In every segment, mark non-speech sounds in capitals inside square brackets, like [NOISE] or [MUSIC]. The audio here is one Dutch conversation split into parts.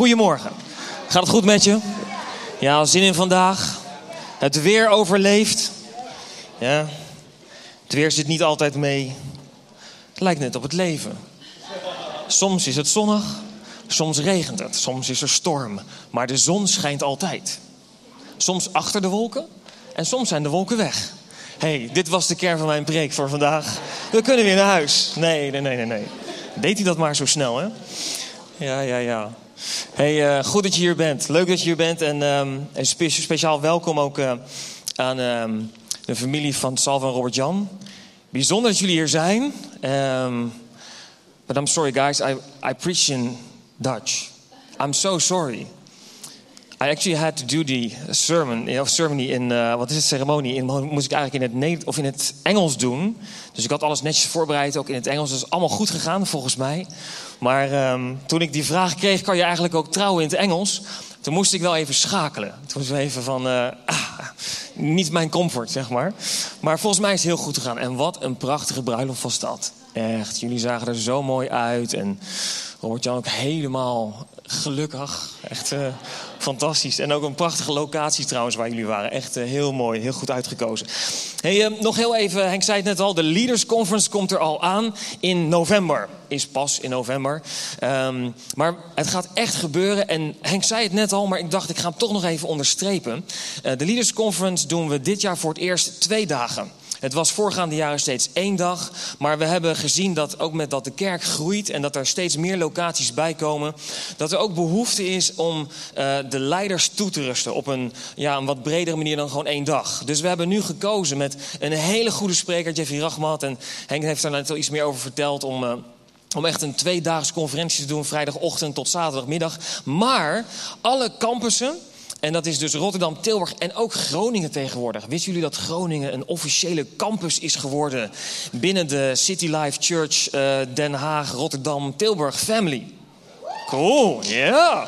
Goedemorgen. Gaat het goed met je? Ja, zin in vandaag. Het weer overleeft. Ja. Het weer zit niet altijd mee. Het lijkt net op het leven. Soms is het zonnig, soms regent het, soms is er storm. Maar de zon schijnt altijd. Soms achter de wolken en soms zijn de wolken weg. hey, dit was de kern van mijn preek voor vandaag. We kunnen weer naar huis. Nee, nee, nee, nee, nee. Deed hij dat maar zo snel, hè? Ja, ja, ja. Hey, uh, goed dat je hier bent. Leuk dat je hier bent. En, um, en spe speciaal welkom ook uh, aan um, de familie van Salva en Robert-Jan. Bijzonder dat jullie hier zijn. Um, but I'm sorry guys, I, I preach in Dutch. I'm so sorry. I actually had to do the sermon, of ceremony in, uh, wat is het, ceremonie, in, moest ik eigenlijk in het, Nederlands of in het Engels doen. Dus ik had alles netjes voorbereid, ook in het Engels. Dat is allemaal goed gegaan, volgens mij. Maar um, toen ik die vraag kreeg, kan je eigenlijk ook trouwen in het Engels? Toen moest ik wel even schakelen. Toen was even van, uh, ah, niet mijn comfort, zeg maar. Maar volgens mij is het heel goed gegaan. En wat een prachtige bruiloft was dat. Echt, jullie zagen er zo mooi uit. En Robert-Jan ook helemaal gelukkig. Echt uh, fantastisch. En ook een prachtige locatie trouwens waar jullie waren. Echt uh, heel mooi, heel goed uitgekozen. Hey, uh, nog heel even, Henk zei het net al, de Leaders Conference komt er al aan in november. Is pas in november. Um, maar het gaat echt gebeuren. En Henk zei het net al, maar ik dacht ik ga hem toch nog even onderstrepen. de Leaders Conference doen we dit jaar voor het eerst twee dagen. Het was voorgaande jaren steeds één dag. Maar we hebben gezien dat ook met dat de kerk groeit en dat er steeds meer locaties bij komen, dat er ook behoefte is om uh, de leiders toe te rusten op een, ja, een wat bredere manier dan gewoon één dag. Dus we hebben nu gekozen met een hele goede spreker, Jeffrey Rachmat. En Henk heeft daar net al iets meer over verteld om. Uh, om echt een tweedaagse conferentie te doen, vrijdagochtend tot zaterdagmiddag. Maar alle campussen, en dat is dus Rotterdam, Tilburg en ook Groningen tegenwoordig. Wisten jullie dat Groningen een officiële campus is geworden binnen de City Life Church uh, Den Haag, Rotterdam, Tilburg family? Cool, ja.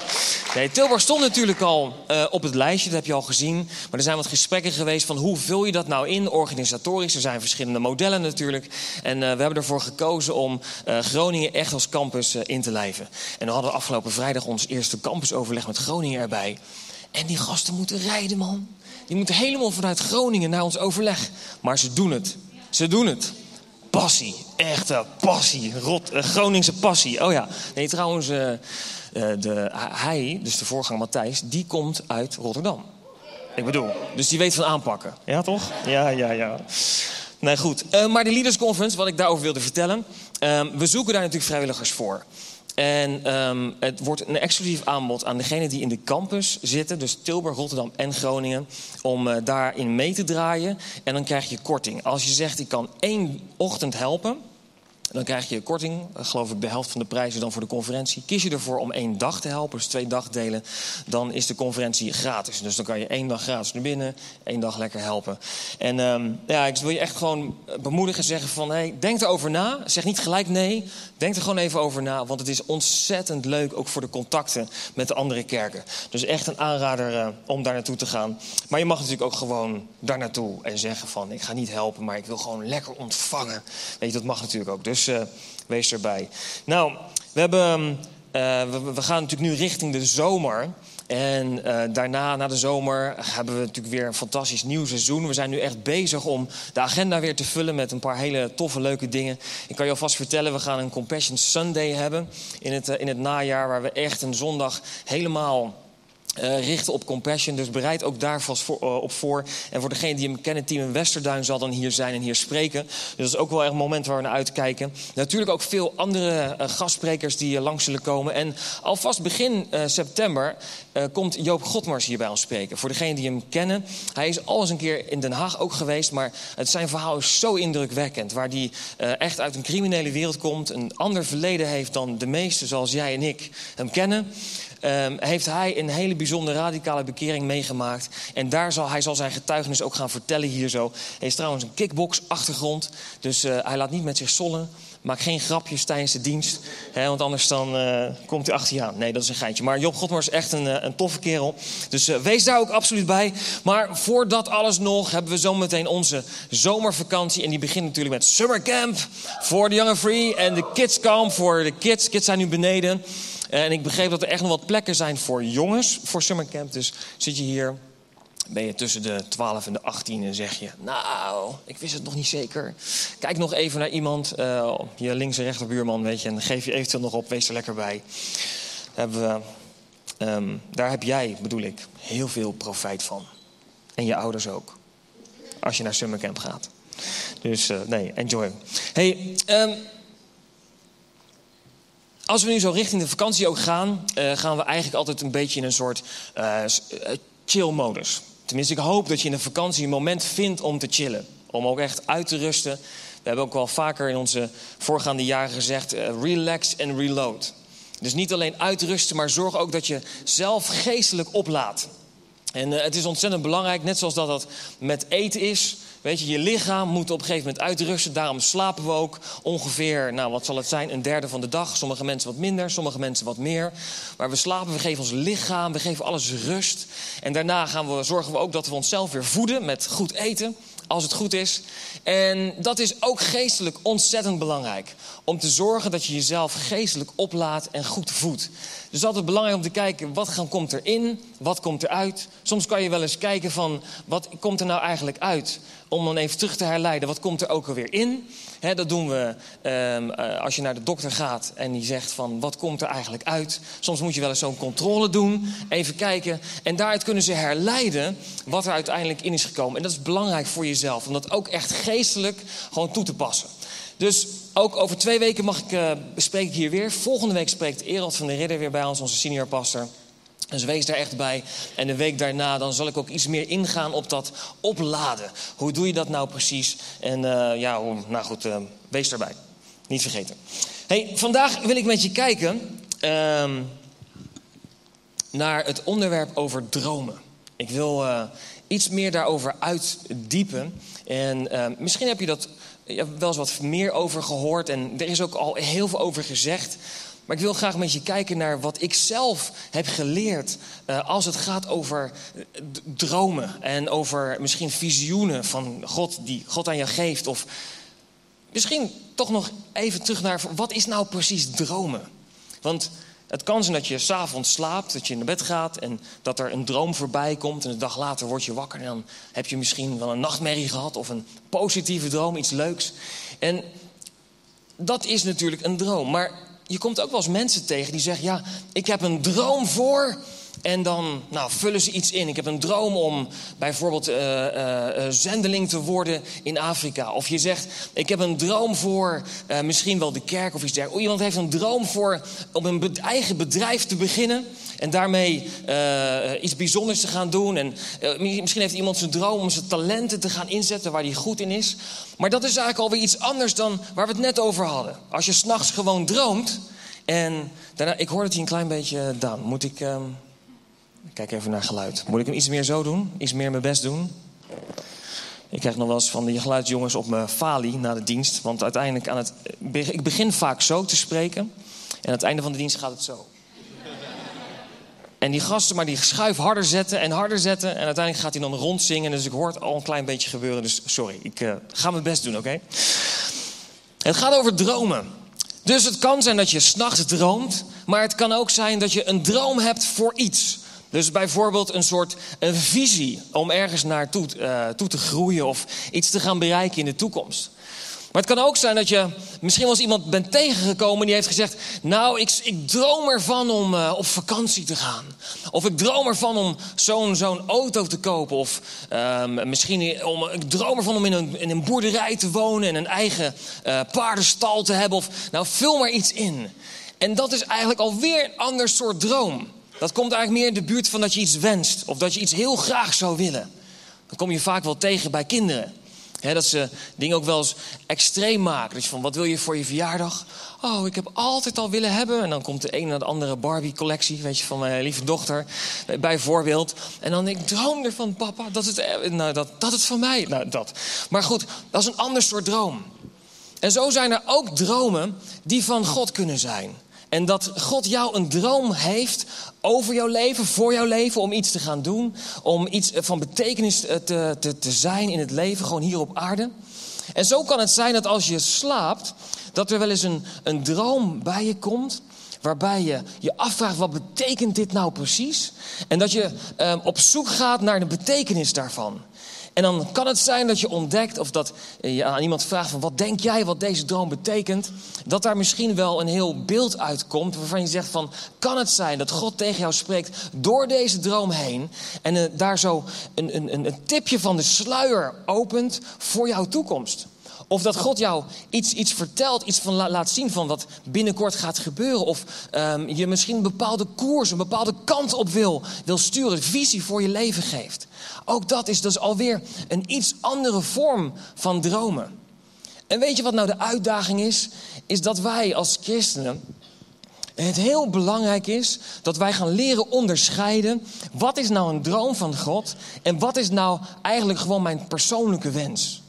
Nee, Tilburg stond natuurlijk al uh, op het lijstje, dat heb je al gezien. Maar er zijn wat gesprekken geweest van hoe vul je dat nou in, organisatorisch. Er zijn verschillende modellen natuurlijk. En uh, we hebben ervoor gekozen om Groningen echt als campus in te lijven. En we hadden afgelopen vrijdag ons eerste campusoverleg met Groningen erbij. En die gasten moeten rijden, man. Die moeten helemaal vanuit Groningen naar ons overleg. Maar ze doen het. Ze doen het. Passie. Echte passie. Rot, uh, Groningse passie. Oh ja. Nee, trouwens, uh, uh, de, hij, dus de voorganger Matthijs, die komt uit Rotterdam. Ik bedoel, dus die weet van aanpakken. Ja, toch? Ja, ja, ja. Nee, goed. maar de Leaders Conference, wat ik daarover wilde vertellen. we zoeken daar natuurlijk vrijwilligers voor. En um, het wordt een exclusief aanbod aan degenen die in de campus zitten, dus Tilburg, Rotterdam en Groningen, om uh, daarin mee te draaien. En dan krijg je korting. Als je zegt, ik kan één ochtend helpen, dan krijg je korting, geloof ik de helft van de prijzen dan voor de conferentie. Kies je ervoor om één dag te helpen, dus twee dagdelen, dan is de conferentie gratis. Dus dan kan je één dag gratis naar binnen, één dag lekker helpen. En um, ja, ik wil je echt gewoon bemoedigen, zeggen van, hey, denk erover na. Zeg niet gelijk nee, denk er gewoon even over na, want het is ontzettend leuk, ook voor de contacten met de andere kerken. Dus echt een aanrader uh, om daar naartoe te gaan. Maar je mag natuurlijk ook gewoon daar naartoe en zeggen van, ik ga niet helpen, maar ik wil gewoon lekker ontvangen. Weet je, dat mag natuurlijk ook. Dus Uh, wees erbij. Nou, we, hebben, uh, we, we, gaan natuurlijk nu richting de zomer. En uh, daarna, na de zomer, hebben we natuurlijk weer een fantastisch nieuw seizoen. We zijn nu echt bezig om de agenda weer te vullen met een paar hele toffe, leuke dingen. Ik kan je alvast vertellen, we gaan een Compassion Sunday hebben in het, in het najaar. Waar we echt een zondag helemaal Uh, richten op compassion. Dus bereid ook daar vast voor, uh, op voor. En voor degene die hem kennen, Team in Westerduin zal dan hier zijn en hier spreken. Dus dat is ook wel een moment waar we naar uitkijken. Natuurlijk ook veel andere uh, gastsprekers die langs zullen komen. En alvast begin september komt Joop Godmars hier bij ons spreken. Voor degene die hem kennen. Hij is al eens een keer in Den Haag ook geweest. Maar het zijn verhaal is zo indrukwekkend. Waar hij echt uit een criminele wereld komt. Een ander verleden heeft dan de meesten zoals jij en ik hem kennen. Um, heeft hij een hele bijzondere radicale bekering meegemaakt. En daar zal hij zal zijn getuigenis ook gaan vertellen hier zo. Hij is trouwens een kickbox-achtergrond. Dus uh, hij laat niet met zich zollen. Maak geen grapjes tijdens de dienst. Hè, want anders dan uh, komt hij achter je aan. Nee, dat is een geintje. Maar Job Godmar is echt een, uh, een toffe kerel. Dus wees daar ook absoluut bij. Maar voor dat alles nog hebben we zometeen onze zomervakantie. En die begint natuurlijk met Summer Camp voor de Young Free. En de Kids Camp voor de kids. Kids zijn nu beneden. En ik begreep dat er echt nog wat plekken zijn voor jongens voor summercamp. Dus zit je hier, ben je tussen de 12 en de 18 en zeg je... Nou, ik wist het nog niet zeker. Kijk nog even naar iemand, uh, je links- en rechterbuurman, weet je... en geef je eventueel nog op, wees er lekker bij. Daar, we, um, daar heb jij, bedoel ik, heel veel profijt van. En je ouders ook. Als je naar summercamp gaat. Dus uh, nee, enjoy. Hey, um, als we nu zo richting de vakantie ook gaan, uh, gaan we eigenlijk altijd een beetje in een soort uh, chill-modus. Tenminste, ik hoop dat je in de vakantie een moment vindt om te chillen. Om ook echt uit te rusten. We hebben ook wel vaker in onze voorgaande jaren gezegd: relax en reload. Dus niet alleen uitrusten, maar zorg ook dat je zelf geestelijk oplaadt. En het is ontzettend belangrijk, net zoals dat dat met eten is. Weet je, je lichaam moet op een gegeven moment uitrusten. Daarom slapen we ook ongeveer, nou wat zal het zijn, een derde van de dag. Sommige mensen wat minder, sommige mensen wat meer. Maar we slapen, we geven ons lichaam, we geven alles rust. En daarna gaan we, zorgen we ook dat we onszelf weer voeden met goed eten als het goed is. En dat is ook geestelijk ontzettend belangrijk. Om te zorgen dat je jezelf geestelijk oplaadt en goed voedt. Dus altijd belangrijk om te kijken, wat komt erin, wat komt eruit. Soms kan je wel eens kijken van, wat komt er nou eigenlijk uit? Om dan even terug te herleiden, wat komt er ook alweer in? He, dat doen we um, uh, als je naar de dokter gaat en die zegt van, wat komt er eigenlijk uit? Soms moet je wel eens zo'n controle doen, even kijken. En daaruit kunnen ze herleiden wat er uiteindelijk in is gekomen. En dat is belangrijk voor jezelf, om dat ook echt geestelijk gewoon toe te passen. Dus ook over twee weken mag ik, uh, spreek ik hier weer. Volgende week spreekt Erald van der Ridder weer bij ons, onze senior pastor. Dus wees daar echt bij. En de week daarna dan zal ik ook iets meer ingaan op dat opladen. Hoe doe je dat nou precies? En uh, ja, nou goed, uh, wees daarbij. Niet vergeten. Hey, vandaag wil ik met je kijken uh, naar het onderwerp over dromen. Ik wil uh, iets meer daarover uitdiepen. En misschien heb je dat wel eens wat meer over gehoord. En er is ook al heel veel over gezegd. Maar ik wil graag met je kijken naar wat ik zelf heb geleerd uh, als het gaat over dromen en over misschien visioenen van God die God aan je geeft. Of misschien toch nog even terug naar wat is nou precies dromen? Want het kan zijn dat je s'avonds slaapt, dat je naar bed gaat en dat er een droom voorbij komt. En een dag later word je wakker en dan heb je misschien wel een nachtmerrie gehad of een positieve droom, iets leuks. En dat is natuurlijk een droom. Maar je komt ook wel eens mensen tegen die zeggen: Ja, ik heb een droom voor. En dan nou, vullen ze iets in. Ik heb een droom om bijvoorbeeld uh, uh, zendeling te worden in Afrika. Of je zegt, ik heb een droom voor misschien wel de kerk of iets dergelijks. Iemand heeft een droom voor om een eigen bedrijf te beginnen. En daarmee iets bijzonders te gaan doen. En misschien heeft iemand zijn droom om zijn talenten te gaan inzetten waar hij goed in is. Maar dat is eigenlijk alweer iets anders dan waar we het net over hadden. Als je s'nachts gewoon droomt. En daarna, ik hoor het hier een klein beetje, Daan. Moet ik... Uh, Kijk even naar geluid. Moet ik hem iets meer zo doen? Iets meer mijn best doen? Ik krijg nog wel eens van die geluidsjongens op mijn falie na de dienst. Want uiteindelijk aan het. Ik begin vaak zo te spreken. En aan het einde van de dienst gaat het zo. En die gasten maar die schuif harder zetten en harder zetten. En uiteindelijk gaat hij dan rondzingen. Dus ik hoor het al een klein beetje gebeuren. Dus sorry, ik uh, ga mijn best doen, oké? Het gaat over dromen. Dus het kan zijn dat je s'nachts droomt. Maar het kan ook zijn dat je een droom hebt voor iets. Dus bijvoorbeeld een soort een visie om ergens naartoe uh, toe te groeien of iets te gaan bereiken in de toekomst. Maar het kan ook zijn dat je misschien wel eens iemand bent tegengekomen die heeft gezegd: Nou, ik, ik droom ervan om uh, op vakantie te gaan. Of ik droom ervan om zo'n zo'n auto te kopen. Of uh, misschien om, ik droom ervan om in een, in een boerderij te wonen en een eigen uh, paardenstal te hebben. Of nou, vul maar iets in. En dat is eigenlijk alweer een ander soort droom. Dat komt eigenlijk meer in de buurt van dat je iets wenst. Of dat je iets heel graag zou willen. Dat kom je vaak wel tegen bij kinderen. Dat ze dingen ook wel eens extreem maken. Van, wat wil je voor je verjaardag? Oh, ik heb altijd al willen hebben. En dan komt de een naar de andere Barbie-collectie, weet je, van mijn lieve dochter, bijvoorbeeld. En dan ik, droom ervan, papa, dat het, nou, dat, dat het van mij, nou, dat. Maar goed, dat is een ander soort droom. En zo zijn er ook dromen die van God kunnen zijn. En dat God jou een droom heeft over jouw leven, voor jouw leven, om iets te gaan doen. Om iets van betekenis te, te, te zijn in het leven, gewoon hier op aarde. En zo kan het zijn dat als je slaapt, dat er wel eens een, een droom bij je komt waarbij je je afvraagt wat betekent dit nou precies? En dat je ehm, op zoek gaat naar de betekenis daarvan. En dan kan het zijn dat je ontdekt of dat je aan iemand vraagt van wat denk jij wat deze droom betekent, dat daar misschien wel een heel beeld uitkomt waarvan je zegt van kan het zijn dat God tegen jou spreekt door deze droom heen en uh, daar zo een, een, een tipje van de sluier opent voor jouw toekomst. Of dat God jou iets, iets vertelt, iets van laat zien van wat binnenkort gaat gebeuren. Of um, je misschien een bepaalde koers, een bepaalde kant op wil, wil sturen, visie voor je leven geeft. Ook dat is dus alweer een iets andere vorm van dromen. En weet je wat nou de uitdaging is? Is dat wij als christenen het heel belangrijk is dat wij gaan leren onderscheiden. Wat is nou een droom van God en wat is nou eigenlijk gewoon mijn persoonlijke wens?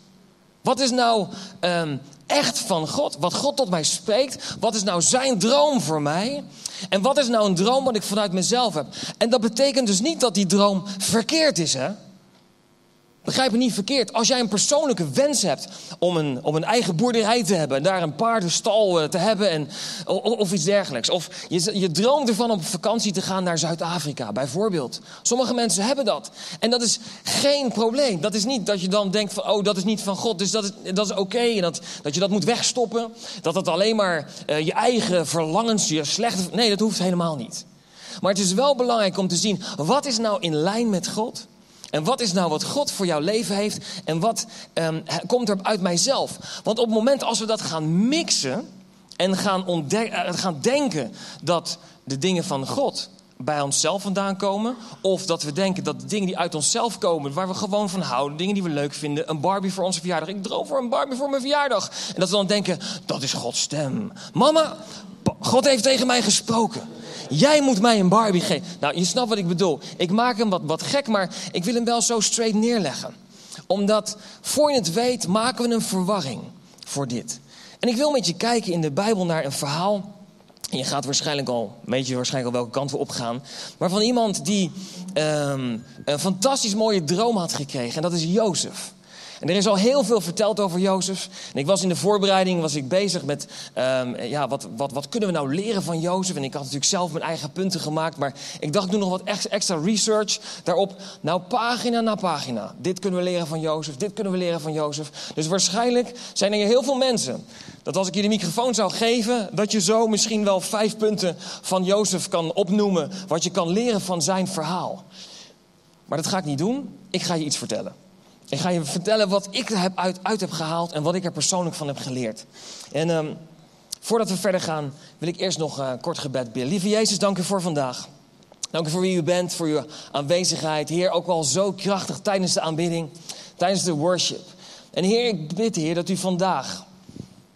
Wat is nou um, echt van God? Wat God tot mij spreekt? Wat is nou zijn droom voor mij? En wat is nou een droom wat ik vanuit mezelf heb? En dat betekent dus niet dat die droom verkeerd is, hè? Begrijp me niet verkeerd. Als jij een persoonlijke wens hebt om een, om een eigen boerderij te hebben, daar een paardenstal eh, te hebben en, of, iets dergelijks. Of je, je droomt ervan om op vakantie te gaan naar Zuid-Afrika, bijvoorbeeld. Sommige mensen hebben dat. En dat is geen probleem. Dat is niet dat je dan denkt van, oh, dat is niet van God, dus dat is, dat is oké. En dat, dat je dat moet wegstoppen. Dat het alleen maar uh, je eigen verlangens, je slechte... Nee, dat hoeft helemaal niet. Maar het is wel belangrijk om te zien, wat is nou in lijn met God? En wat is nou wat God voor jouw leven heeft? En wat um, komt er uit mijzelf? Want op het moment als we dat gaan mixen en gaan, uh, gaan denken dat de dingen van God bij onszelf vandaan komen. Of dat we denken dat de dingen die uit onszelf komen, waar we gewoon van houden, dingen die we leuk vinden, een Barbie voor onze verjaardag. Ik droom voor een Barbie voor mijn verjaardag. En dat we dan denken, dat is Gods stem. Mama, God heeft tegen mij gesproken. Jij moet mij een Barbie geven. Nou, je snapt wat ik bedoel. Ik maak hem wat, wat gek, maar ik wil hem wel zo straight neerleggen. Omdat, voor je het weet, maken we een verwarring voor dit. En ik wil met je kijken in de Bijbel naar een verhaal. Je gaat waarschijnlijk al, weet je waarschijnlijk al welke kant we opgaan. Maar van iemand die um, een fantastisch mooie droom had gekregen. En dat is Jozef. Er is al heel veel verteld over Jozef. En ik was in de voorbereiding was ik bezig met, um, ja, wat, wat, wat kunnen we nou leren van Jozef? En ik had natuurlijk zelf mijn eigen punten gemaakt. Maar ik dacht, doe nog wat extra research daarop. Nou, pagina na pagina. Dit kunnen we leren van Jozef, dit kunnen we leren van Jozef. Dus waarschijnlijk zijn er heel veel mensen dat als ik je de microfoon zou geven, dat je zo misschien wel vijf punten van Jozef kan opnoemen. Wat je kan leren van zijn verhaal. Maar dat ga ik niet doen. Ik ga je iets vertellen. Ik ga je vertellen wat ik er heb uit, heb gehaald en wat ik er persoonlijk van heb geleerd. En um, voordat we verder gaan, wil ik eerst nog uh, kort gebed bidden. Lieve Jezus, dank u voor vandaag. Dank u voor wie u bent, voor uw aanwezigheid. Heer, ook wel zo krachtig tijdens de aanbidding, tijdens de worship. En Heer, ik bid, Heer, dat u vandaag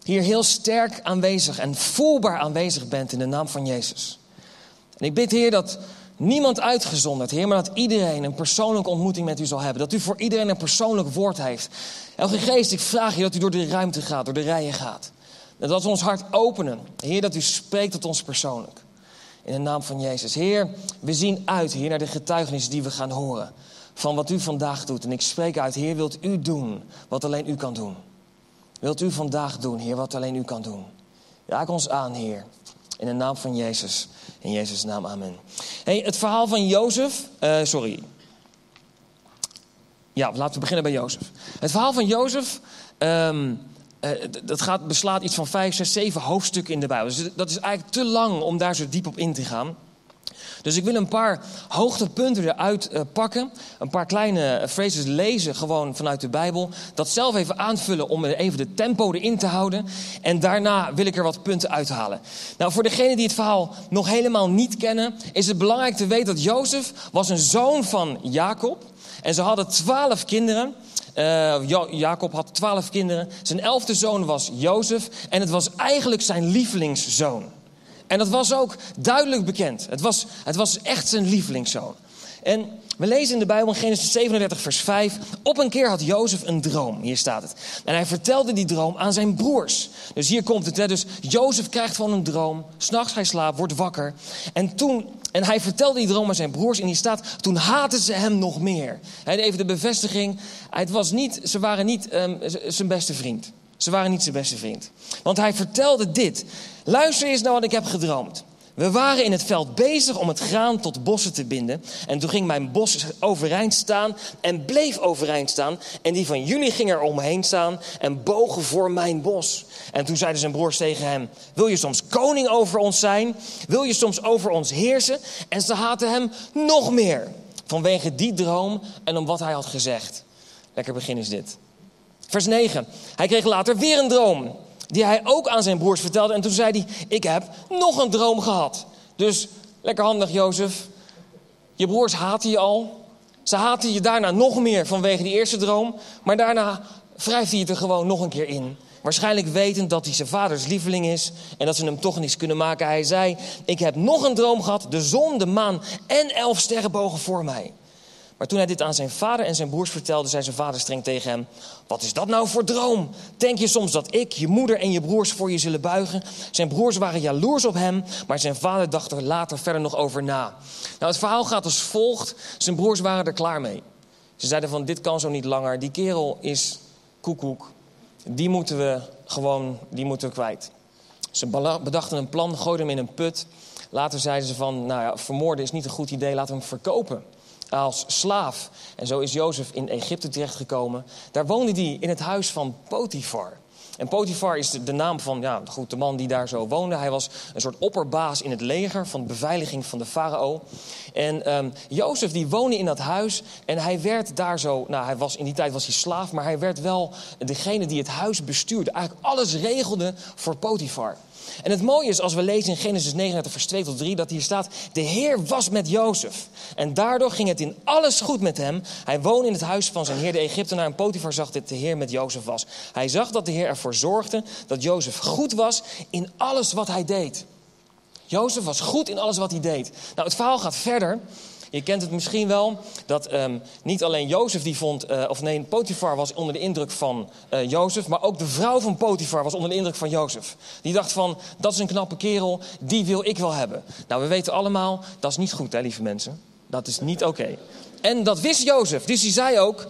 hier heel sterk aanwezig en voelbaar aanwezig bent in de naam van Jezus. En ik bid, Heer, dat Niemand uitgezonderd, Heer, maar dat iedereen een persoonlijke ontmoeting met u zal hebben. Dat u voor iedereen een persoonlijk woord heeft. Elke geest, ik vraag je dat u door de ruimte gaat, door de rijen gaat. Dat we ons hart openen. Heer, dat u spreekt tot ons persoonlijk. In de naam van Jezus. Heer, we zien uit, Heer, naar de getuigenissen die we gaan horen. Van wat u vandaag doet. En ik spreek uit, Heer, wilt u doen wat alleen u kan doen? Wilt u vandaag doen, Heer, wat alleen u kan doen? Raak ons aan, Heer. In de naam van Jezus. In Jezus' naam, amen. Hey, het verhaal van Jozef. Uh, sorry. Ja, laten we beginnen bij Jozef. Het verhaal van Jozef. Um, uh, dat gaat, beslaat iets van vijf, zes, zeven hoofdstukken in de Bijbel. Dus dat is eigenlijk te lang om daar zo diep op in te gaan. Dus ik wil een paar hoogtepunten eruit uh, pakken. Een paar kleine phrases lezen gewoon vanuit de Bijbel. Dat zelf even aanvullen om even de tempo erin te houden. En daarna wil ik er wat punten uithalen. Nou, voor degenen die het verhaal nog helemaal niet kennen... is het belangrijk te weten dat Jozef was een zoon van Jacob. En ze hadden twaalf kinderen... Uh, Jacob had twaalf kinderen. Zijn elfde zoon was Jozef. En het was eigenlijk zijn lievelingszoon. En dat was ook duidelijk bekend. Het was, het was echt zijn lievelingszoon. En we lezen in de Bijbel in Genesis 37, vers 5. Op een keer had Jozef een droom. Hier staat het. En hij vertelde die droom aan zijn broers. Dus hier komt het. Hè? Dus Jozef krijgt van een droom. S'nachts hij slaapt, wordt wakker. En toen. En hij vertelde die droom aan zijn broers. En hier staat. Toen haten ze hem nog meer. Even de bevestiging. Het was niet, ze waren niet um, zijn beste vriend. Ze waren niet zijn beste vriend. Want hij vertelde dit. Luister eens naar wat ik heb gedroomd. We waren in het veld bezig om het graan tot bossen te binden. En toen ging mijn bos overeind staan en bleef overeind staan. En die van jullie ging er omheen staan en bogen voor mijn bos. En toen zeiden zijn broers tegen hem: Wil je soms koning over ons zijn? Wil je soms over ons heersen? En ze haatten hem nog meer. Vanwege die droom en om wat hij had gezegd. Lekker begin is dit. Vers 9. Hij kreeg later weer een droom. Die hij ook aan zijn broers vertelde. En toen zei hij: Ik heb nog een droom gehad. Dus lekker handig, Jozef. Je broers haten je al. Ze haten je daarna nog meer vanwege die eerste droom. Maar daarna wrijft hij het er gewoon nog een keer in. Waarschijnlijk wetend dat hij zijn vaders lieveling is en dat ze hem toch niets kunnen maken. Hij zei: Ik heb nog een droom gehad. De zon, de maan en elf sterren bogen voor mij. Maar toen hij dit aan zijn vader en zijn broers vertelde, zei zijn vader streng tegen hem: Wat is dat nou voor droom? Denk je soms dat ik, je moeder en je broers voor je zullen buigen? Zijn broers waren jaloers op hem, maar zijn vader dacht er later verder nog over na. Nou, het verhaal gaat als volgt: zijn broers waren er klaar mee. Ze zeiden van: Dit kan zo niet langer. Die kerel is koekoek. Die moeten we gewoon, die moeten we kwijt. Ze bedachten een plan, gooiden hem in een put. Later zeiden ze van, nou ja, vermoorden is niet een goed idee, laten we hem verkopen als slaaf. En zo is Jozef in Egypte terechtgekomen. Daar woonde hij in het huis van Potifar. En Potifar is de, naam van ja, goed, de man die daar zo woonde. Hij was een soort opperbaas in het leger van de beveiliging van de farao. En um, Jozef die woonde in dat huis en hij werd daar zo... Nou, hij was, in die tijd was hij slaaf, maar hij werd wel degene die het huis bestuurde. Eigenlijk alles regelde voor Potifar. En het mooie is als we lezen in Genesis 39, vers 2 tot 3, dat hier staat: De Heer was met Jozef. En daardoor ging het in alles goed met hem. Hij woonde in het huis van zijn heer, de Egyptenaar. En Potifar zag dat de Heer met Jozef was. Hij zag dat de Heer ervoor zorgde dat Jozef goed was in alles wat hij deed. Jozef was goed in alles wat hij deed. Nou, het verhaal gaat verder. Je kent het misschien wel, dat um, niet alleen Jozef die vond, uh, of nee, Potifar was onder de indruk van uh, Jozef, maar ook de vrouw van Potifar was onder de indruk van Jozef. Die dacht van, dat is een knappe kerel, die wil ik wel hebben. Nou, we weten allemaal, dat is niet goed hè, lieve mensen. Dat is niet oké. En dat wist Jozef, dus hij zei ook,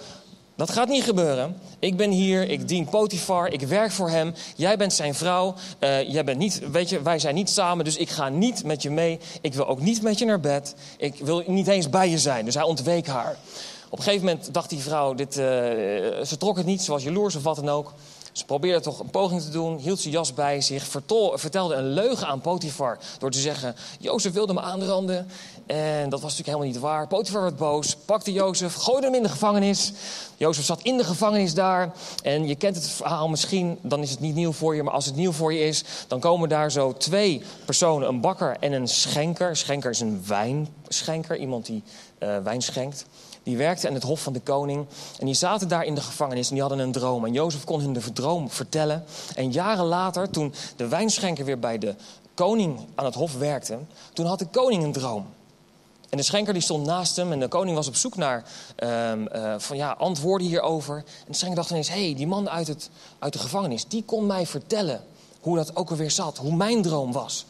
dat gaat niet gebeuren. Ik ben hier, ik dien Potifar, ik werk voor hem. Jij bent zijn vrouw. Uh, jij bent niet, weet je, wij zijn niet samen, dus ik ga niet met je mee. Ik wil ook niet met je naar bed. Ik wil niet eens bij je zijn. Dus hij ontweek haar. Op een gegeven moment dacht die vrouw, dit, uh, ze trok het niet, was jaloers of wat dan ook. Ze probeerde toch een poging te doen, hield zijn jas bij zich, vertelde een leugen aan Potifar door te zeggen: Jozef wilde me aanranden. En dat was natuurlijk helemaal niet waar. Potifar werd boos, pakte Jozef, gooide hem in de gevangenis. Jozef zat in de gevangenis daar. En je kent het verhaal misschien, dan is het niet nieuw voor je. Maar als het nieuw voor je is, dan komen daar zo twee personen: een bakker en een schenker. Schenker is een wijnschenker, iemand die uh, wijn schenkt. Die werkten aan het hof van de koning. En die zaten daar in de gevangenis en die hadden een droom. En Jozef kon hun de droom vertellen. En jaren later, toen de wijnschenker weer bij de koning aan het hof werkte... toen had de koning een droom. En de schenker die stond naast hem en de koning was op zoek naar um, uh, van, ja, antwoorden hierover. En de schenker dacht ineens, hé, hey, die man uit, het, uit de gevangenis... die kon mij vertellen hoe dat ook alweer zat, hoe mijn droom was.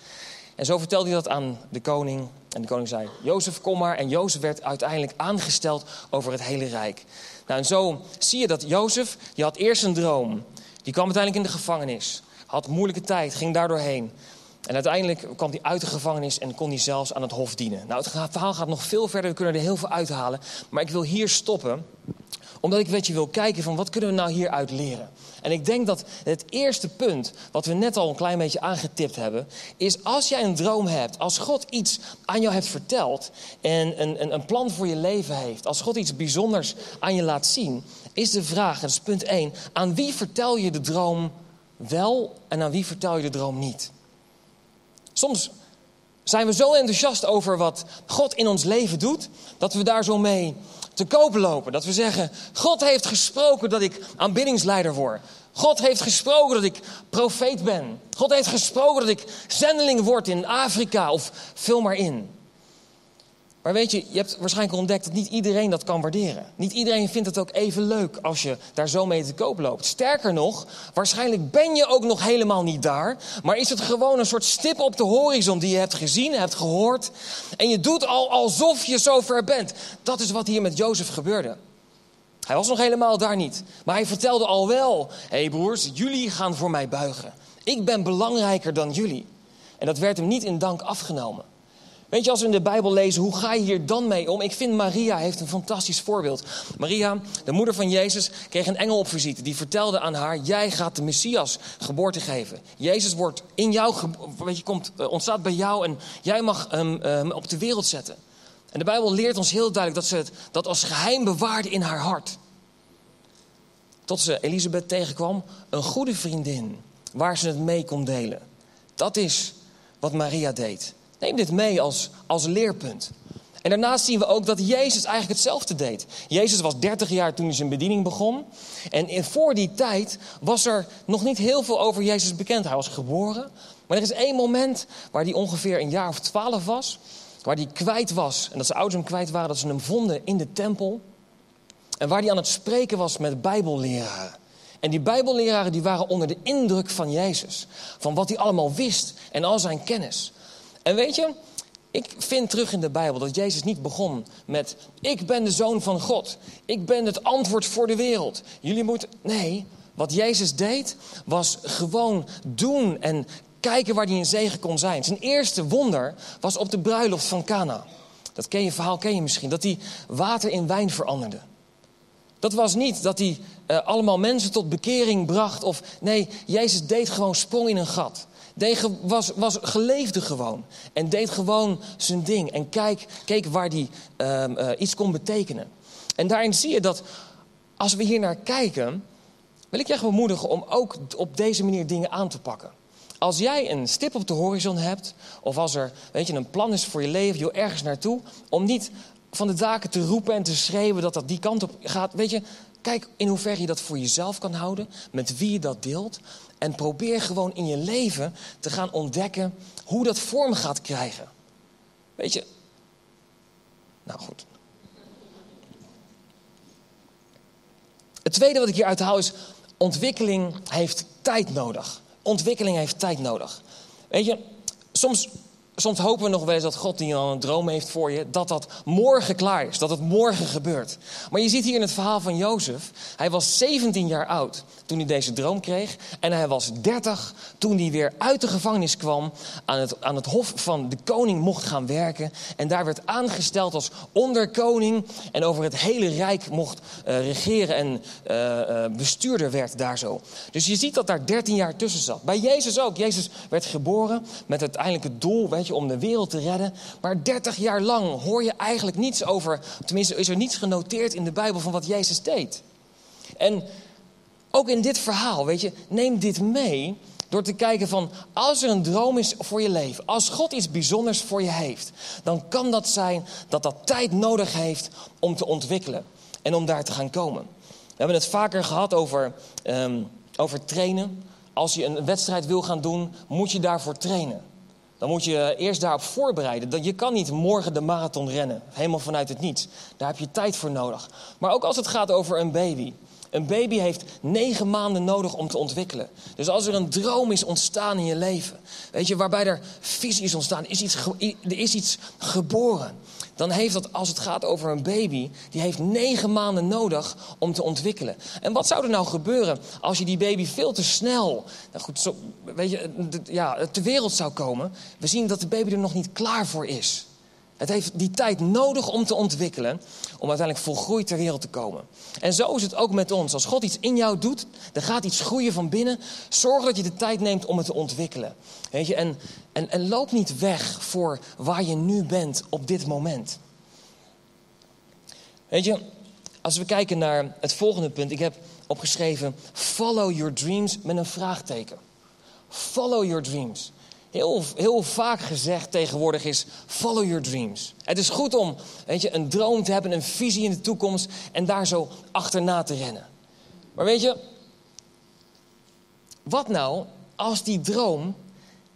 En zo vertelde hij dat aan de koning. En de koning zei, Jozef, kom maar. En Jozef werd uiteindelijk aangesteld over het hele rijk. Nou, en zo zie je dat Jozef, die had eerst een droom. Die kwam uiteindelijk in de gevangenis. Had moeilijke tijd, ging daar doorheen. En uiteindelijk kwam hij uit de gevangenis en kon hij zelfs aan het hof dienen. Nou, het verhaal gaat nog veel verder, we kunnen er heel veel uithalen. Maar ik wil hier stoppen, omdat ik weet je wil kijken van wat kunnen we nou hieruit leren. En ik denk dat het eerste punt, wat we net al een klein beetje aangetipt hebben, is als jij een droom hebt, als God iets aan jou heeft verteld en een, een, een plan voor je leven heeft, als God iets bijzonders aan je laat zien, is de vraag, dat is punt 1, aan wie vertel je de droom wel en aan wie vertel je de droom niet? Soms zijn we zo enthousiast over wat God in ons leven doet, dat we daar zo mee te koop lopen. Dat we zeggen, God heeft gesproken dat ik aanbiddingsleider word. God heeft gesproken dat ik profeet ben. God heeft gesproken dat ik zendeling word in Afrika of vul maar in. Maar weet je, je hebt waarschijnlijk ontdekt dat niet iedereen dat kan waarderen. Niet iedereen vindt het ook even leuk als je daar zo mee te koop loopt. Sterker nog, waarschijnlijk ben je ook nog helemaal niet daar. Maar is het gewoon een soort stip op de horizon die je hebt gezien, hebt gehoord. En je doet al alsof je zover bent. Dat is wat hier met Jozef gebeurde. Hij was nog helemaal daar niet. Maar hij vertelde al wel: hé hey broers, jullie gaan voor mij buigen. Ik ben belangrijker dan jullie. En dat werd hem niet in dank afgenomen. Weet je, als we in de Bijbel lezen, hoe ga je hier dan mee om? Ik vind Maria heeft een fantastisch voorbeeld. Maria, de moeder van Jezus, kreeg een engel op visite. Die vertelde aan haar, jij gaat de Messias geboorte geven. Jezus wordt in jou, weet je, komt, eh, ontstaat bij jou en jij mag hem op de wereld zetten. En de Bijbel leert ons heel duidelijk dat ze het, dat als geheim bewaarde in haar hart. Tot ze Elisabeth tegenkwam, een goede vriendin, waar ze het mee kon delen. Dat is wat Maria deed. Neem dit mee als, als leerpunt. En daarnaast zien we ook dat Jezus eigenlijk hetzelfde deed. Jezus was 30 jaar toen hij zijn bediening begon. En voor die tijd was er nog niet heel veel over Jezus bekend. Hij was geboren. Maar er is één moment waar hij ongeveer een jaar of twaalf was. Waar hij kwijt was. En dat zijn ouders hem kwijt waren. Dat ze hem vonden in de tempel. En waar hij aan het spreken was met bijbelleraren. En die bijbelleraren die waren onder de indruk van Jezus. Van wat hij allemaal wist en al zijn kennis. En weet je, ik vind terug in de Bijbel dat Jezus niet begon met: Ik ben de zoon van God. Ik ben het antwoord voor de wereld. Jullie moeten. Nee, wat Jezus deed was gewoon doen en kijken waar hij in zegen kon zijn. Zijn eerste wonder was op de bruiloft van Cana. Dat ken je, verhaal ken je misschien. Dat hij water in wijn veranderde. Dat was niet dat hij uh, allemaal mensen tot bekering bracht. Of nee, Jezus deed gewoon sprong in een gat deed, was, was, geleefde gewoon. En deed gewoon zijn ding. En kijk, keek waar hij uh, uh, iets kon betekenen. En daarin zie je dat als we hier naar kijken, wil ik je echt bemoedigen om ook op deze manier dingen aan te pakken. Als jij een stip op de horizon hebt, of als er weet je, een plan is voor je leven, je ergens naartoe, om niet van de daken te roepen en te schreeuwen dat dat die kant op gaat. Weet je, kijk in hoeverre je dat voor jezelf kan houden, met wie je dat deelt. En probeer gewoon in je leven te gaan ontdekken hoe dat vorm gaat krijgen. Weet je. Nou goed. Het tweede wat ik hier uithaal is: ontwikkeling heeft tijd nodig. Ontwikkeling heeft tijd nodig. Weet je, soms Soms hopen we nog wel eens dat God die al een droom heeft voor je, dat dat morgen klaar is, dat het morgen gebeurt. Maar je ziet hier in het verhaal van Jozef, hij was 17 jaar oud toen hij deze droom kreeg en hij was 30 toen hij weer uit de gevangenis kwam, aan het, aan het hof van de koning mocht gaan werken en daar werd aangesteld als onderkoning en over het hele rijk mocht uh, regeren en uh, uh, bestuurder werd daar zo. Dus je ziet dat daar 13 jaar tussen zat. Bij Jezus ook. Jezus werd geboren met uiteindelijk het doel, weet om de wereld te redden. Maar 30 jaar lang hoor je eigenlijk niets over, tenminste is er niets genoteerd in de Bijbel van wat Jezus deed. En ook in dit verhaal, weet je, neem dit mee door te kijken van, als er een droom is voor je leven, als God iets bijzonders voor je heeft, dan kan dat zijn dat dat tijd nodig heeft om te ontwikkelen en om daar te gaan komen. We hebben het vaker gehad over, um, over trainen. Als je een wedstrijd wil gaan doen, moet je daarvoor trainen. Dan moet je eerst daarop voorbereiden. Je kan niet morgen de marathon rennen, helemaal vanuit het niets. Daar heb je tijd voor nodig. Maar ook als het gaat over een baby. Een baby heeft negen maanden nodig om te ontwikkelen. Dus als er een droom is ontstaan in je leven, weet je, waarbij er visie is ontstaan, is iets, er is iets geboren dan heeft dat, als het gaat over een baby, die heeft negen maanden nodig om te ontwikkelen. En wat zou er nou gebeuren als je die baby veel te snel, nou goed, zo, weet je, ja, ter wereld zou komen? We zien dat de baby er nog niet klaar voor is. Het heeft die tijd nodig om te ontwikkelen, om uiteindelijk volgroeid ter wereld te komen. En zo is het ook met ons. Als God iets in jou doet, er gaat iets groeien van binnen. Zorg dat je de tijd neemt om het te ontwikkelen. Weet je, en, en, en loop niet weg voor waar je nu bent op dit moment. Weet je, als we kijken naar het volgende punt, ik heb opgeschreven: Follow your dreams met een vraagteken. Follow your dreams heel, heel vaak gezegd tegenwoordig is: follow your dreams. Het is goed om weet je, een droom te hebben, een visie in de toekomst en daar zo achterna te rennen. Maar weet je, wat nou als die droom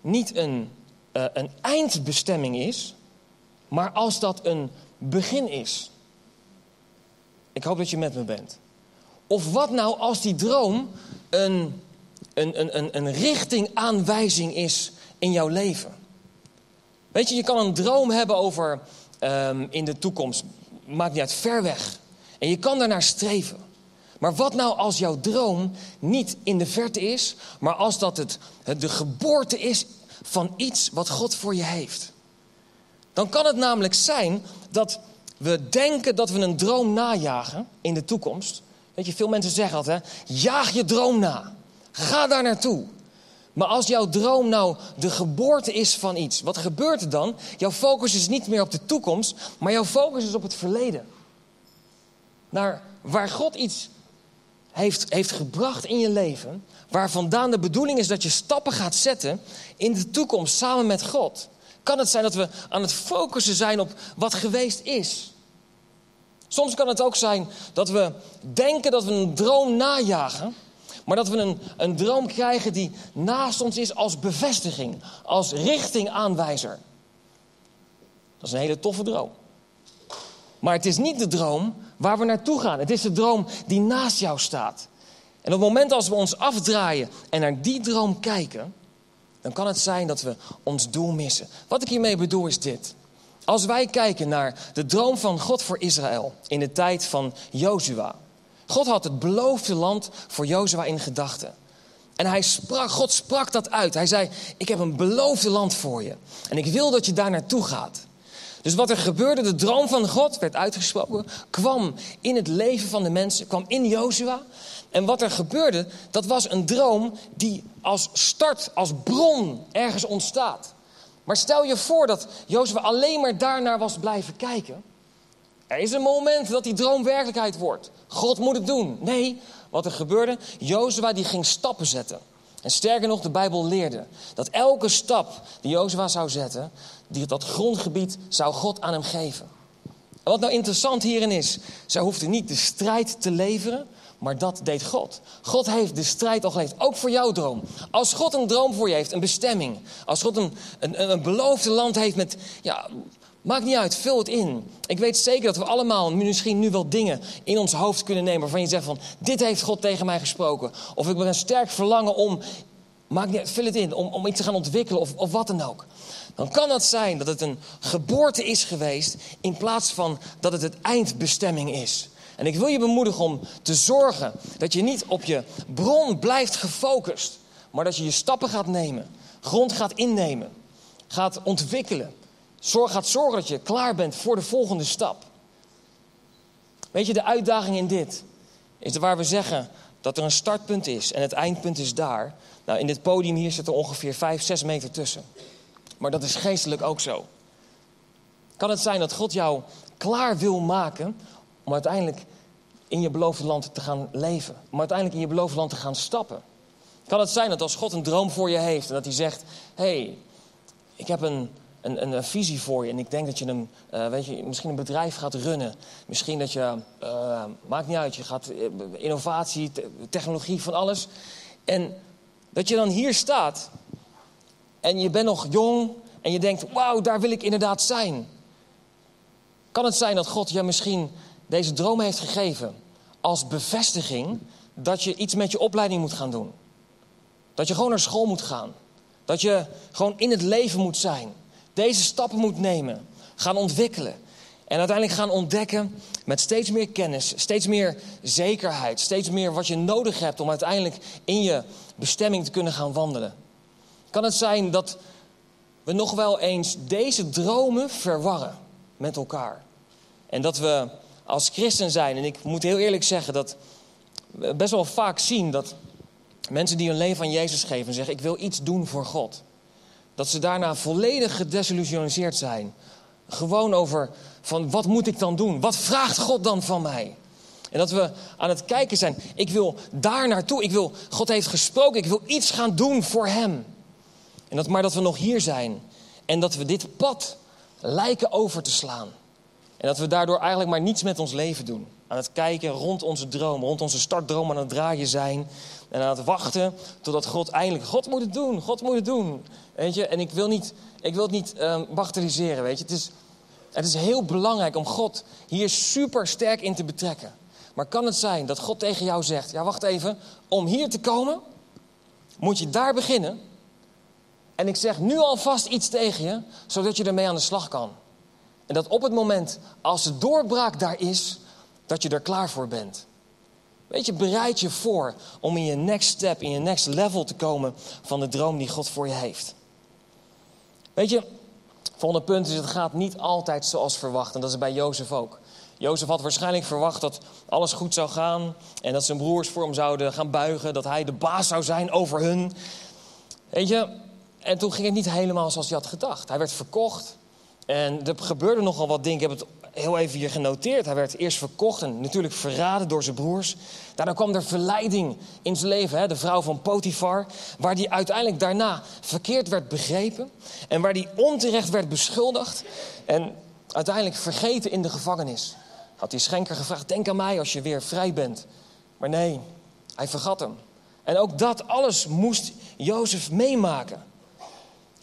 niet een, uh, een eindbestemming is, maar als dat een begin is? Ik hoop dat je met me bent. Of wat nou als die droom een, een, een, een, een richtingaanwijzing is in jouw leven. Weet je, je kan een droom hebben over um, in de toekomst. Maakt niet uit, ver weg. En je kan daarnaar streven. Maar wat nou als jouw droom niet in de verte is, maar als dat het, het de geboorte is van iets wat God voor je heeft. Dan kan het namelijk zijn dat we denken dat we een droom najagen in de toekomst. Weet je, veel mensen zeggen altijd, jaag je droom na. Ga daar naartoe. Maar als jouw droom nou de geboorte is van iets, wat gebeurt er dan? Jouw focus is niet meer op de toekomst, maar jouw focus is op het verleden. Naar waar God iets heeft, heeft gebracht in je leven, waar vandaan de bedoeling is dat je stappen gaat zetten in de toekomst samen met God. Kan het zijn dat we aan het focussen zijn op wat geweest is? Soms kan het ook zijn dat we denken dat we een droom najagen, maar dat we een, een droom krijgen die naast ons is als bevestiging, als richtingaanwijzer. Dat is een hele toffe droom. Maar het is niet de droom waar we naartoe gaan. Het is de droom die naast jou staat. En op het moment als we ons afdraaien en naar die droom kijken, dan kan het zijn dat we ons doel missen. Wat ik hiermee bedoel is dit. Als wij kijken naar de droom van God voor Israël in de tijd van Jozua. God had het beloofde land voor Jozua in gedachten. En hij sprak, God sprak dat uit. Hij zei, ik heb een beloofde land voor je. En ik wil dat je daar naartoe gaat. Dus wat er gebeurde, de droom van God werd uitgesproken, kwam in het leven van de mensen, kwam in Jozua. En wat er gebeurde, dat was een droom die als start, als bron ergens ontstaat. Maar stel je voor dat Jozua alleen maar daarnaar was blijven kijken. Er is een moment dat die droom werkelijkheid wordt. God moet het doen. Nee, wat er gebeurde, Jozua die ging stappen zetten. En sterker nog, de Bijbel leerde dat elke stap die Jozua zou zetten, die, dat grondgebied zou God aan hem geven. En wat nou interessant hierin is, zij hoefde niet de strijd te leveren, maar dat deed God. God heeft de strijd al geleverd, ook voor jouw droom. Als God een droom voor je heeft, een bestemming. Als God een, een, een beloofde land heeft met, ja, maakt niet uit, vul het in. Ik weet zeker dat we allemaal misschien nu wel dingen in ons hoofd kunnen nemen... waarvan je zegt van, dit heeft God tegen mij gesproken. Of ik ben een sterk verlangen om, maakt niet uit, vul het in, om, om iets te gaan ontwikkelen of, of wat dan ook dan kan dat zijn dat het een geboorte is geweest in plaats van dat het het eindbestemming is. En ik wil je bemoedigen om te zorgen dat je niet op je bron blijft gefocust, maar dat je je stappen gaat nemen, grond gaat innemen, gaat ontwikkelen. Zorg, gaat zorgen dat je klaar bent voor de volgende stap. Weet je, de uitdaging in dit is waar we zeggen dat er een startpunt is en het eindpunt is daar. Nou, in dit podium hier zit er ongeveer 5, 6 meter tussen. Maar dat is geestelijk ook zo. Kan het zijn dat God jou klaar wil maken om uiteindelijk in je beloofde land te gaan leven? Om uiteindelijk in je beloofde land te gaan stappen? Kan het zijn dat als God een droom voor je heeft en dat hij zegt: Hé, hey, ik heb een, een, een, visie voor je en ik denk dat je een, uh, weet je, misschien een bedrijf gaat runnen. Misschien dat je, uh, maakt niet uit, je gaat uh, innovatie, technologie, van alles. En dat je dan hier staat en je bent nog jong en je denkt, wauw, daar wil ik inderdaad zijn. Kan het zijn dat God je misschien deze droom heeft gegeven als bevestiging dat je iets met je opleiding moet gaan doen? Dat je gewoon naar school moet gaan. Dat je gewoon in het leven moet zijn. Deze stappen moet nemen. Gaan ontwikkelen. En uiteindelijk gaan ontdekken met steeds meer kennis, steeds meer zekerheid, steeds meer wat je nodig hebt om uiteindelijk in je bestemming te kunnen gaan wandelen. Kan het zijn dat we nog wel eens deze dromen verwarren met elkaar? En dat we als christen zijn, en ik moet heel eerlijk zeggen dat we best wel vaak zien dat mensen die hun leven aan Jezus geven zeggen: Ik wil iets doen voor God. Dat ze daarna volledig gedesillusioniseerd zijn. Gewoon over van wat moet ik dan doen? Wat vraagt God dan van mij? En dat we aan het kijken zijn. Ik wil daar naartoe. Ik wil, God heeft gesproken. Ik wil iets gaan doen voor Hem. En dat, maar dat we nog hier zijn. En dat we dit pad lijken over te slaan. En dat we daardoor eigenlijk maar niets met ons leven doen. Aan het kijken rond onze droom, rond onze startdroom aan het draaien zijn. En aan het wachten totdat God eindelijk... God moet het doen, God moet het doen. Weet je, en ik wil, niet, ik wil het niet um, bagatelliseren, weet je. Het is, het is heel belangrijk om God hier super sterk in te betrekken. Maar kan het zijn dat God tegen jou zegt... Ja, wacht even, om hier te komen moet je daar beginnen... En ik zeg nu alvast iets tegen je, zodat je ermee aan de slag kan. En dat op het moment als de doorbraak daar is, dat je er klaar voor bent. Weet je, bereid je voor om in je next step, in je next level te komen van de droom die God voor je heeft. Weet je, volgende punt is: het gaat niet altijd zoals verwacht. En dat is bij Jozef ook. Jozef had waarschijnlijk verwacht dat alles goed zou gaan. En dat zijn broers voor hem zouden gaan buigen. Dat hij de baas zou zijn over hun. Weet je, en toen ging het niet helemaal zoals hij had gedacht. Hij werd verkocht. En er gebeurde nogal wat dingen. Ik heb het heel even hier genoteerd. Hij werd eerst verkocht en natuurlijk verraden door zijn broers. Daarna kwam er verleiding in zijn leven, hè, de vrouw van Potifar. Waar hij uiteindelijk daarna verkeerd werd begrepen. En waar hij onterecht werd beschuldigd. En uiteindelijk vergeten in de gevangenis. Had die schenker gevraagd: Denk aan mij als je weer vrij bent. Maar nee, hij vergat hem. En ook dat alles moest Jozef meemaken.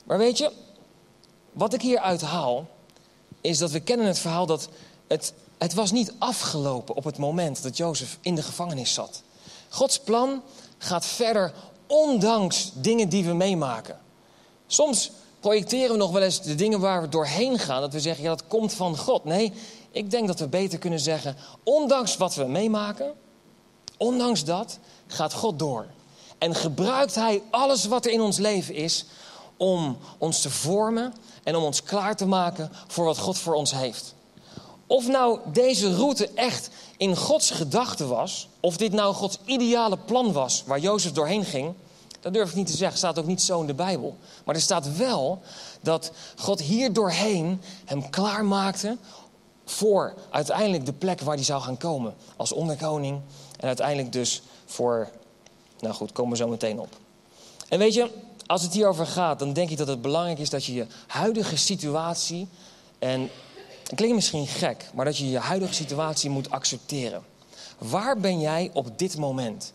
Maar weet je, wat ik hier uithaal, is dat we kennen het verhaal dat het, het was niet afgelopen op het moment dat Jozef in de gevangenis zat. Gods plan gaat verder ondanks dingen die we meemaken. Soms projecteren we nog wel eens de dingen waar we doorheen gaan, dat we zeggen, ja dat komt van God. Nee, ik denk dat we beter kunnen zeggen, ondanks wat we meemaken, ondanks dat gaat God door. En gebruikt Hij alles wat er in ons leven is om ons te vormen en om ons klaar te maken voor wat God voor ons heeft. Of nou deze route echt in Gods gedachte was, of dit nou Gods ideale plan was waar Jozef doorheen ging, dat durf ik niet te zeggen, staat ook niet zo in de Bijbel. Maar er staat wel dat God hier doorheen hem klaarmaakte voor uiteindelijk de plek waar hij zou gaan komen. Als onderkoning en uiteindelijk dus voor, nou goed, komen we zo meteen op. En weet je, als het hierover gaat, dan denk ik dat het belangrijk is dat je je huidige situatie, en het klinkt misschien gek, maar dat je je huidige situatie moet accepteren. Waar ben jij op dit moment?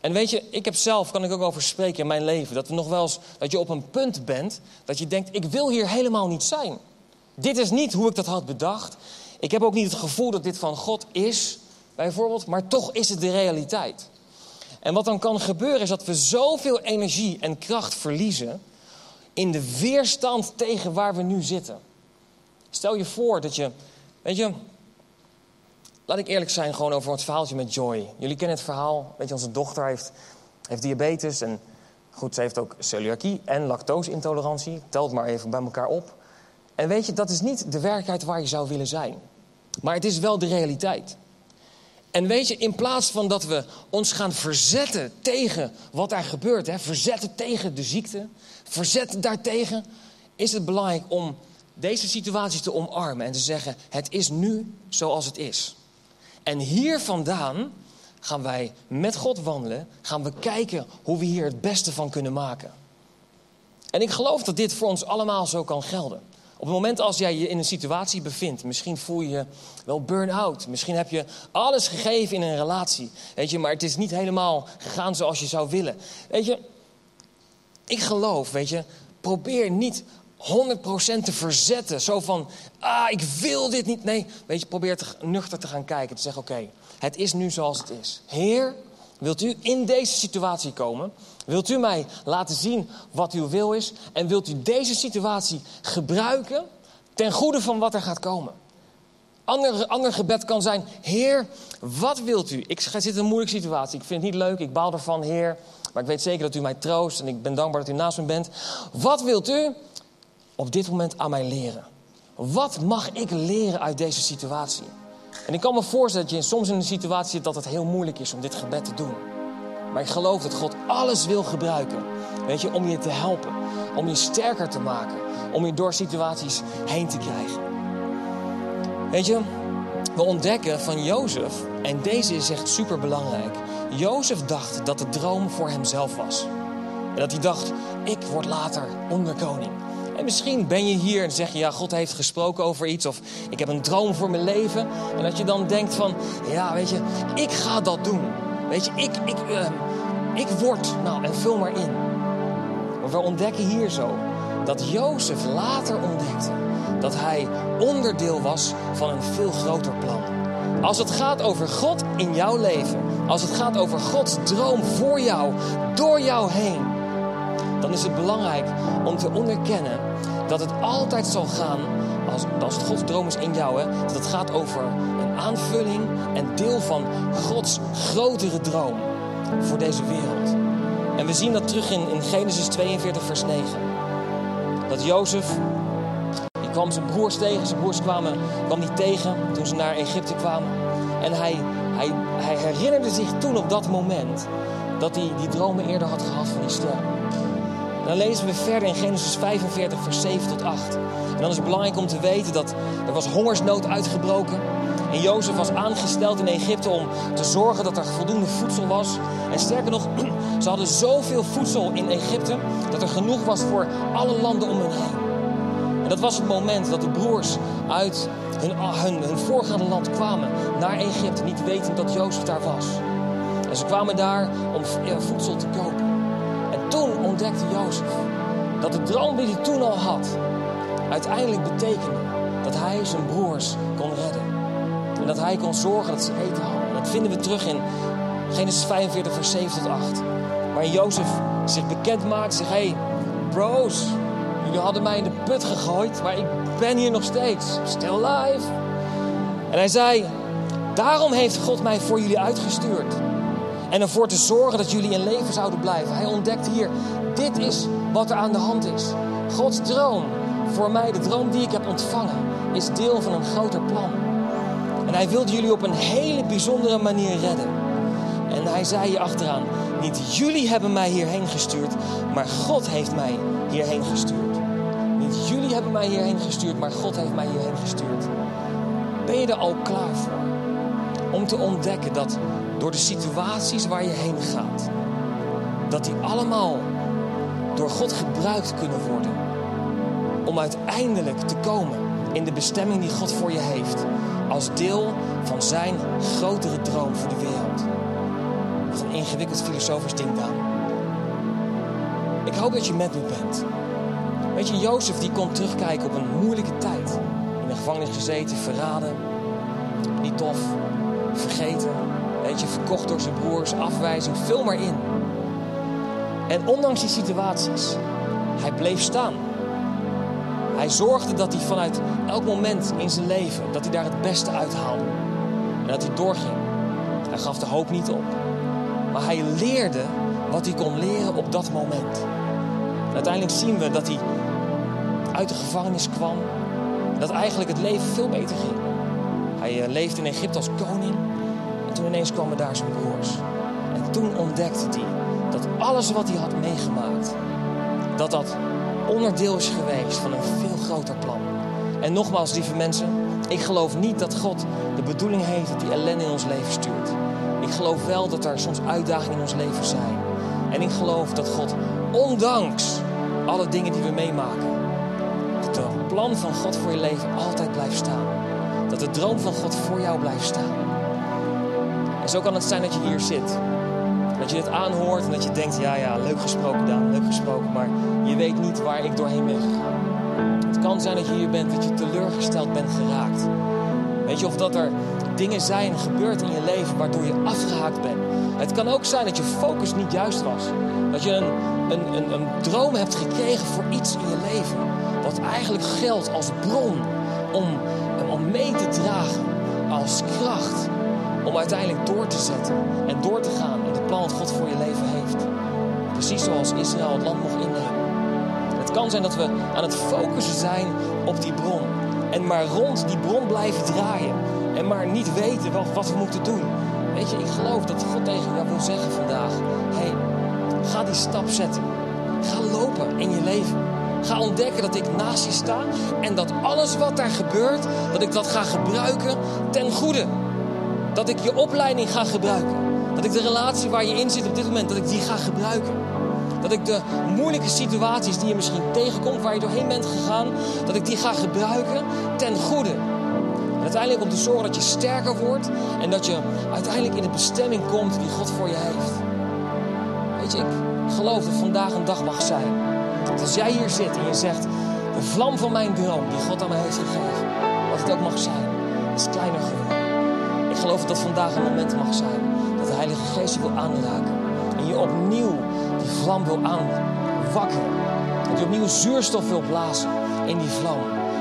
En weet je, ik heb zelf, kan ik ook over spreken in mijn leven, dat, er nog wel eens, dat je op een punt bent dat je denkt, ik wil hier helemaal niet zijn. Dit is niet hoe ik dat had bedacht. Ik heb ook niet het gevoel dat dit van God is, bijvoorbeeld, maar toch is het de realiteit. En wat dan kan gebeuren is dat we zoveel energie en kracht verliezen in de weerstand tegen waar we nu zitten. Stel je voor dat je, weet je, laat ik eerlijk zijn gewoon over het verhaaltje met Joy. Jullie kennen het verhaal, weet je, onze dochter heeft, heeft diabetes en goed, ze heeft ook celiakie en lactoseintolerantie. Telt maar even bij elkaar op. En weet je, dat is niet de werkelijkheid waar je zou willen zijn. Maar het is wel de realiteit. En weet je, in plaats van dat we ons gaan verzetten tegen wat er gebeurt, hè, verzetten tegen de ziekte, verzetten daartegen, is het belangrijk om deze situatie te omarmen en te zeggen: het is nu zoals het is. En hier vandaan gaan wij met God wandelen, gaan we kijken hoe we hier het beste van kunnen maken. En ik geloof dat dit voor ons allemaal zo kan gelden. Op het moment als jij je in een situatie bevindt, misschien voel je je wel burn-out. Misschien heb je alles gegeven in een relatie. Weet je, maar het is niet helemaal gegaan zoals je zou willen. Weet je, ik geloof, weet je, probeer niet 100% te verzetten. Zo van, ah, ik wil dit niet. Nee, weet je, probeer te, nuchter te gaan kijken. Te zeggen, oké, het is nu zoals het is. Heer, wilt u in deze situatie komen? Wilt u mij laten zien wat uw wil is? En wilt u deze situatie gebruiken ten goede van wat er gaat komen? Ander, ander gebed kan zijn: Heer, wat wilt u? Ik zit in een moeilijke situatie. Ik vind het niet leuk. Ik baal ervan, Heer. Maar ik weet zeker dat u mij troost. En ik ben dankbaar dat u naast me bent. Wat wilt u op dit moment aan mij leren? Wat mag ik leren uit deze situatie? En ik kan me voorstellen dat je soms in een situatie zit dat het heel moeilijk is om dit gebed te doen. Maar ik geloof dat God alles wil gebruiken. Weet je, om je te helpen. Om je sterker te maken. Om je door situaties heen te krijgen. Weet je, we ontdekken van Jozef, en deze is echt super belangrijk. Jozef dacht dat de droom voor hemzelf was. En dat hij dacht, ik word later onderkoning. En misschien ben je hier en zeg je, ja, God heeft gesproken over iets. Of ik heb een droom voor mijn leven. En dat je dan denkt van, ja, weet je, ik ga dat doen. Weet je, ik, ik, uh, ik word, nou, en vul maar in. Maar we ontdekken hier zo dat Jozef later ontdekte dat hij onderdeel was van een veel groter plan. Als het gaat over God in jouw leven, als het gaat over Gods droom voor jou, door jou heen, dan is het belangrijk om te onderkennen dat het altijd zal gaan, als, als het Gods droom is in jou, hè, dat het gaat over aanvulling en deel van Gods grotere droom voor deze wereld. En we zien dat terug in, in Genesis 42, vers 9. dat Jozef, die kwam zijn broers tegen. Zijn broers kwamen, kwam die tegen toen ze naar Egypte kwamen. En hij, hij, hij herinnerde zich toen op dat moment dat hij die dromen eerder had gehad van die ster. Dan lezen we verder in Genesis 45, vers 7 tot 8. En dan is het belangrijk om te weten dat er was hongersnood uitgebroken. En Jozef was aangesteld in Egypte om te zorgen dat er voldoende voedsel was. En sterker nog, [CLEARS THROAT] ze hadden zoveel voedsel in Egypte dat er genoeg was voor alle landen om hen heen. En dat was het moment dat de broers uit hun, hun, voorgaande land kwamen naar Egypte, niet wetend dat Jozef daar was. En ze kwamen daar om voedsel te kopen. En toen ontdekte Jozef dat de droom die hij toen al had, uiteindelijk betekende dat hij zijn broers kon redden. En dat hij kon zorgen dat ze eten hadden. En dat vinden we terug in Genesis 45, vers 7 tot 8. Waar Jozef zich bekend maakt, zegt: Hey, bros, jullie hadden mij in de put gegooid, maar ik ben hier nog steeds. Still alive. En hij zei: Daarom heeft God mij voor jullie uitgestuurd. En ervoor te zorgen dat jullie in leven zouden blijven. Hij ontdekt hier: dit is wat er aan de hand is. Gods droom voor mij, de droom die ik heb ontvangen, is deel van een groter plan. Hij wilde jullie op een hele bijzondere manier redden. En hij zei hier achteraan: Niet jullie hebben mij hierheen gestuurd, maar God heeft mij hierheen gestuurd. Niet jullie hebben mij hierheen gestuurd, maar God heeft mij hierheen gestuurd. Ben je er al klaar voor? Om te ontdekken dat door de situaties waar je heen gaat, dat die allemaal door God gebruikt kunnen worden. Om uiteindelijk te komen in de bestemming die God voor je heeft. Als deel van zijn grotere droom voor de wereld. Wat een ingewikkeld filosofisch ding dan. Ik hoop dat je met me bent. Weet je, Jozef die kon terugkijken op een moeilijke tijd. In de gevangenis gezeten, verraden. Niet tof, vergeten. Weet je, verkocht door zijn broers, afwijzing, vul maar in. En ondanks die situaties, hij bleef staan. Hij zorgde dat hij vanuit elk moment in zijn leven, dat hij daar het beste uithaalde. En dat hij doorging. Hij gaf de hoop niet op. Maar hij leerde wat hij kon leren op dat moment. En uiteindelijk zien we dat hij uit de gevangenis kwam. Dat eigenlijk het leven veel beter ging. Hij leefde in Egypte als koning. En toen ineens kwamen daar zijn broers. En toen ontdekte hij dat alles wat hij had meegemaakt, dat dat onderdeel is geweest van een veel groter plan. En nogmaals, lieve mensen, ik geloof niet dat God de bedoeling heeft dat hij ellende in ons leven stuurt. Ik geloof wel dat er soms uitdagingen in ons leven zijn. En ik geloof dat God, ondanks alle dingen die we meemaken, dat het plan van God voor je leven altijd blijft staan. Dat de droom van God voor jou blijft staan. En zo kan het zijn dat je hier zit. Dat je het aanhoort en dat je denkt, ja ja, leuk gesproken dan, leuk gesproken. Maar je weet niet waar ik doorheen ben gegaan. Het kan zijn dat je hier bent, dat je teleurgesteld bent geraakt. Weet je, of dat er dingen zijn gebeurd in je leven waardoor je afgehaakt bent. Het kan ook zijn dat je focus niet juist was. Dat je een, een, een, een droom hebt gekregen voor iets in je leven. Wat eigenlijk geldt als bron om, om mee te dragen. Als kracht om uiteindelijk door te zetten en door te gaan plan God voor je leven heeft. Precies zoals Israël het land mocht innemen. Het kan zijn dat we aan het focussen zijn op die bron. En maar rond die bron blijven draaien. En maar niet weten wat, wat we moeten doen. Weet je, ik geloof dat God tegen jou wil zeggen vandaag. hey, ga die stap zetten. Ga lopen in je leven. Ga ontdekken dat ik naast je sta. En dat alles wat daar gebeurt, dat ik dat ga gebruiken ten goede. Dat ik je opleiding ga gebruiken. Dat ik de relatie waar je in zit op dit moment, dat ik die ga gebruiken. Dat ik de moeilijke situaties die je misschien tegenkomt, waar je doorheen bent gegaan, dat ik die ga gebruiken ten goede. En uiteindelijk om te zorgen dat je sterker wordt en dat je uiteindelijk in de bestemming komt die God voor je heeft. Weet je, ik geloof dat vandaag een dag mag zijn. Dat als jij hier zit en je zegt, de vlam van mijn droom die God aan mij heeft gegeven, wat het ook mag zijn, is kleiner geworden. Ik geloof dat vandaag een moment mag zijn Heilige Geest je wil aanraken. En je opnieuw die vlam wil aanwakkeren. Dat je opnieuw zuurstof wil blazen in die vlam.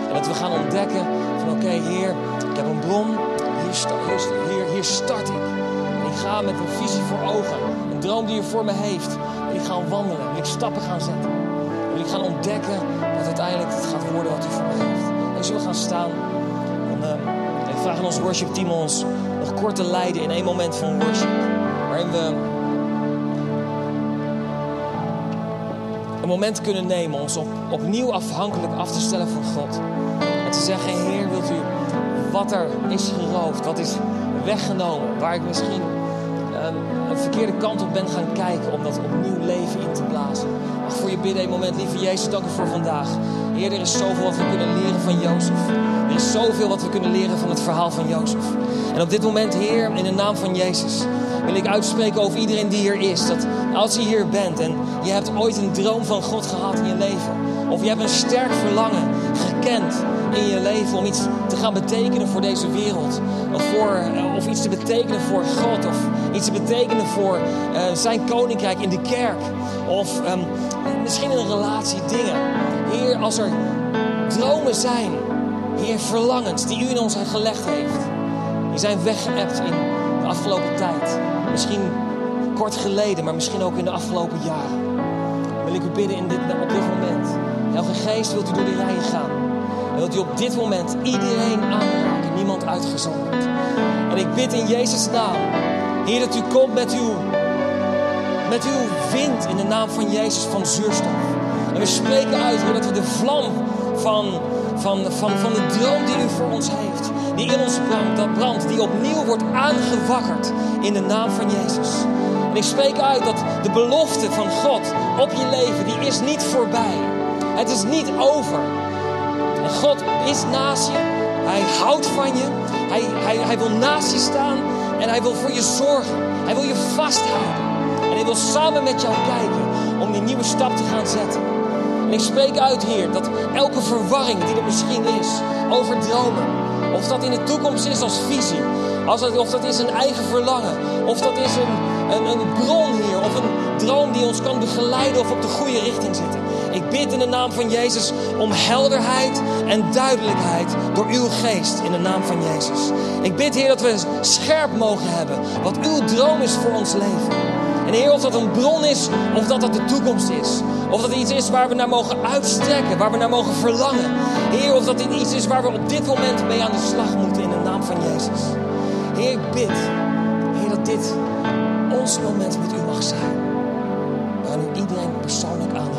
En dat we gaan ontdekken van oké Heer, ik heb een bron. Hier, hier, start ik. En ik ga met een visie voor ogen. Een droom die je voor me heeft. En ik ga wandelen. En ik stappen gaan zetten. Wil ik gaan ontdekken dat uiteindelijk het gaat worden wat u voor mij heeft. En zullen we gaan staan. En, ehm, ik vraag aan ons worship team ons nog kort te leiden in één moment van worship. Waarin we een moment kunnen nemen ons op, opnieuw afhankelijk af te stellen van God. En te zeggen, Heer, wilt u wat er is geroofd, wat is weggenomen, waar ik misschien um, een verkeerde kant op ben gaan kijken om dat opnieuw leven in te blazen. Mag voor je bidden een moment, lieve Jezus, dank u voor vandaag. Heer, er is zoveel wat we kunnen leren van Jozef. Er is zoveel wat we kunnen leren van het verhaal van Jozef. En op dit moment, Heer, in de naam van Jezus, wil ik uitspreken over iedereen die hier is. Dat als je hier bent en je hebt ooit een droom van God gehad in je leven. Of je hebt een sterk verlangen gekend in je leven om iets te gaan betekenen voor deze wereld. Of, voor, of iets te betekenen voor God. Of iets te betekenen voor uh, zijn koninkrijk in de kerk. Of um, misschien in een relatie, dingen. Heer, als er dromen zijn, Heer, verlangens die u in ons gelegd heeft. Die zijn weggeëpt in de afgelopen tijd. Misschien kort geleden, maar misschien ook in de afgelopen jaren. Wil ik u bidden in dit, op dit moment. Elke geest wilt u door die rijen gaan. En wilt u op dit moment iedereen aanraken, niemand uitgezonderd. En ik bid in Jezus' naam, Heer, dat u komt met uw, met uw wind in de naam van Jezus van zuurstof. En we spreken uit, Heer, dat we de vlam van, van, van, van de droom die u voor ons heeft, die in ons brandt, dat brandt, die opnieuw wordt aangewakkerd in de naam van Jezus. En ik spreek uit dat de belofte van God op je leven, die is niet voorbij. Het is niet over. En God is naast je. Hij houdt van je. Hij, hij, hij wil naast je staan. En hij wil voor je zorgen. Hij wil je vasthouden. En hij wil samen met jou kijken om die nieuwe stap te gaan zetten. En ik spreek uit, Heer, dat elke verwarring die er misschien is over dromen. Of dat in de toekomst is als visie. Of dat is een eigen verlangen. Of dat is een, een, een bron, Heer. Of een droom die ons kan begeleiden of op de goede richting zitten. Ik bid in de naam van Jezus om helderheid en duidelijkheid door uw geest in de naam van Jezus. Ik bid, Heer, dat we scherp mogen hebben wat uw droom is voor ons leven. En Heer, of dat een bron is of dat dat de toekomst is. Of dat iets is waar we naar mogen uitstrekken, waar we naar mogen verlangen. Heer, of dat dit iets is waar we op dit moment mee aan de slag moeten in de naam van Jezus. Heer, ik bid, Heer, dat dit ons moment met u mag zijn. Waarin u iedereen persoonlijk aanraakt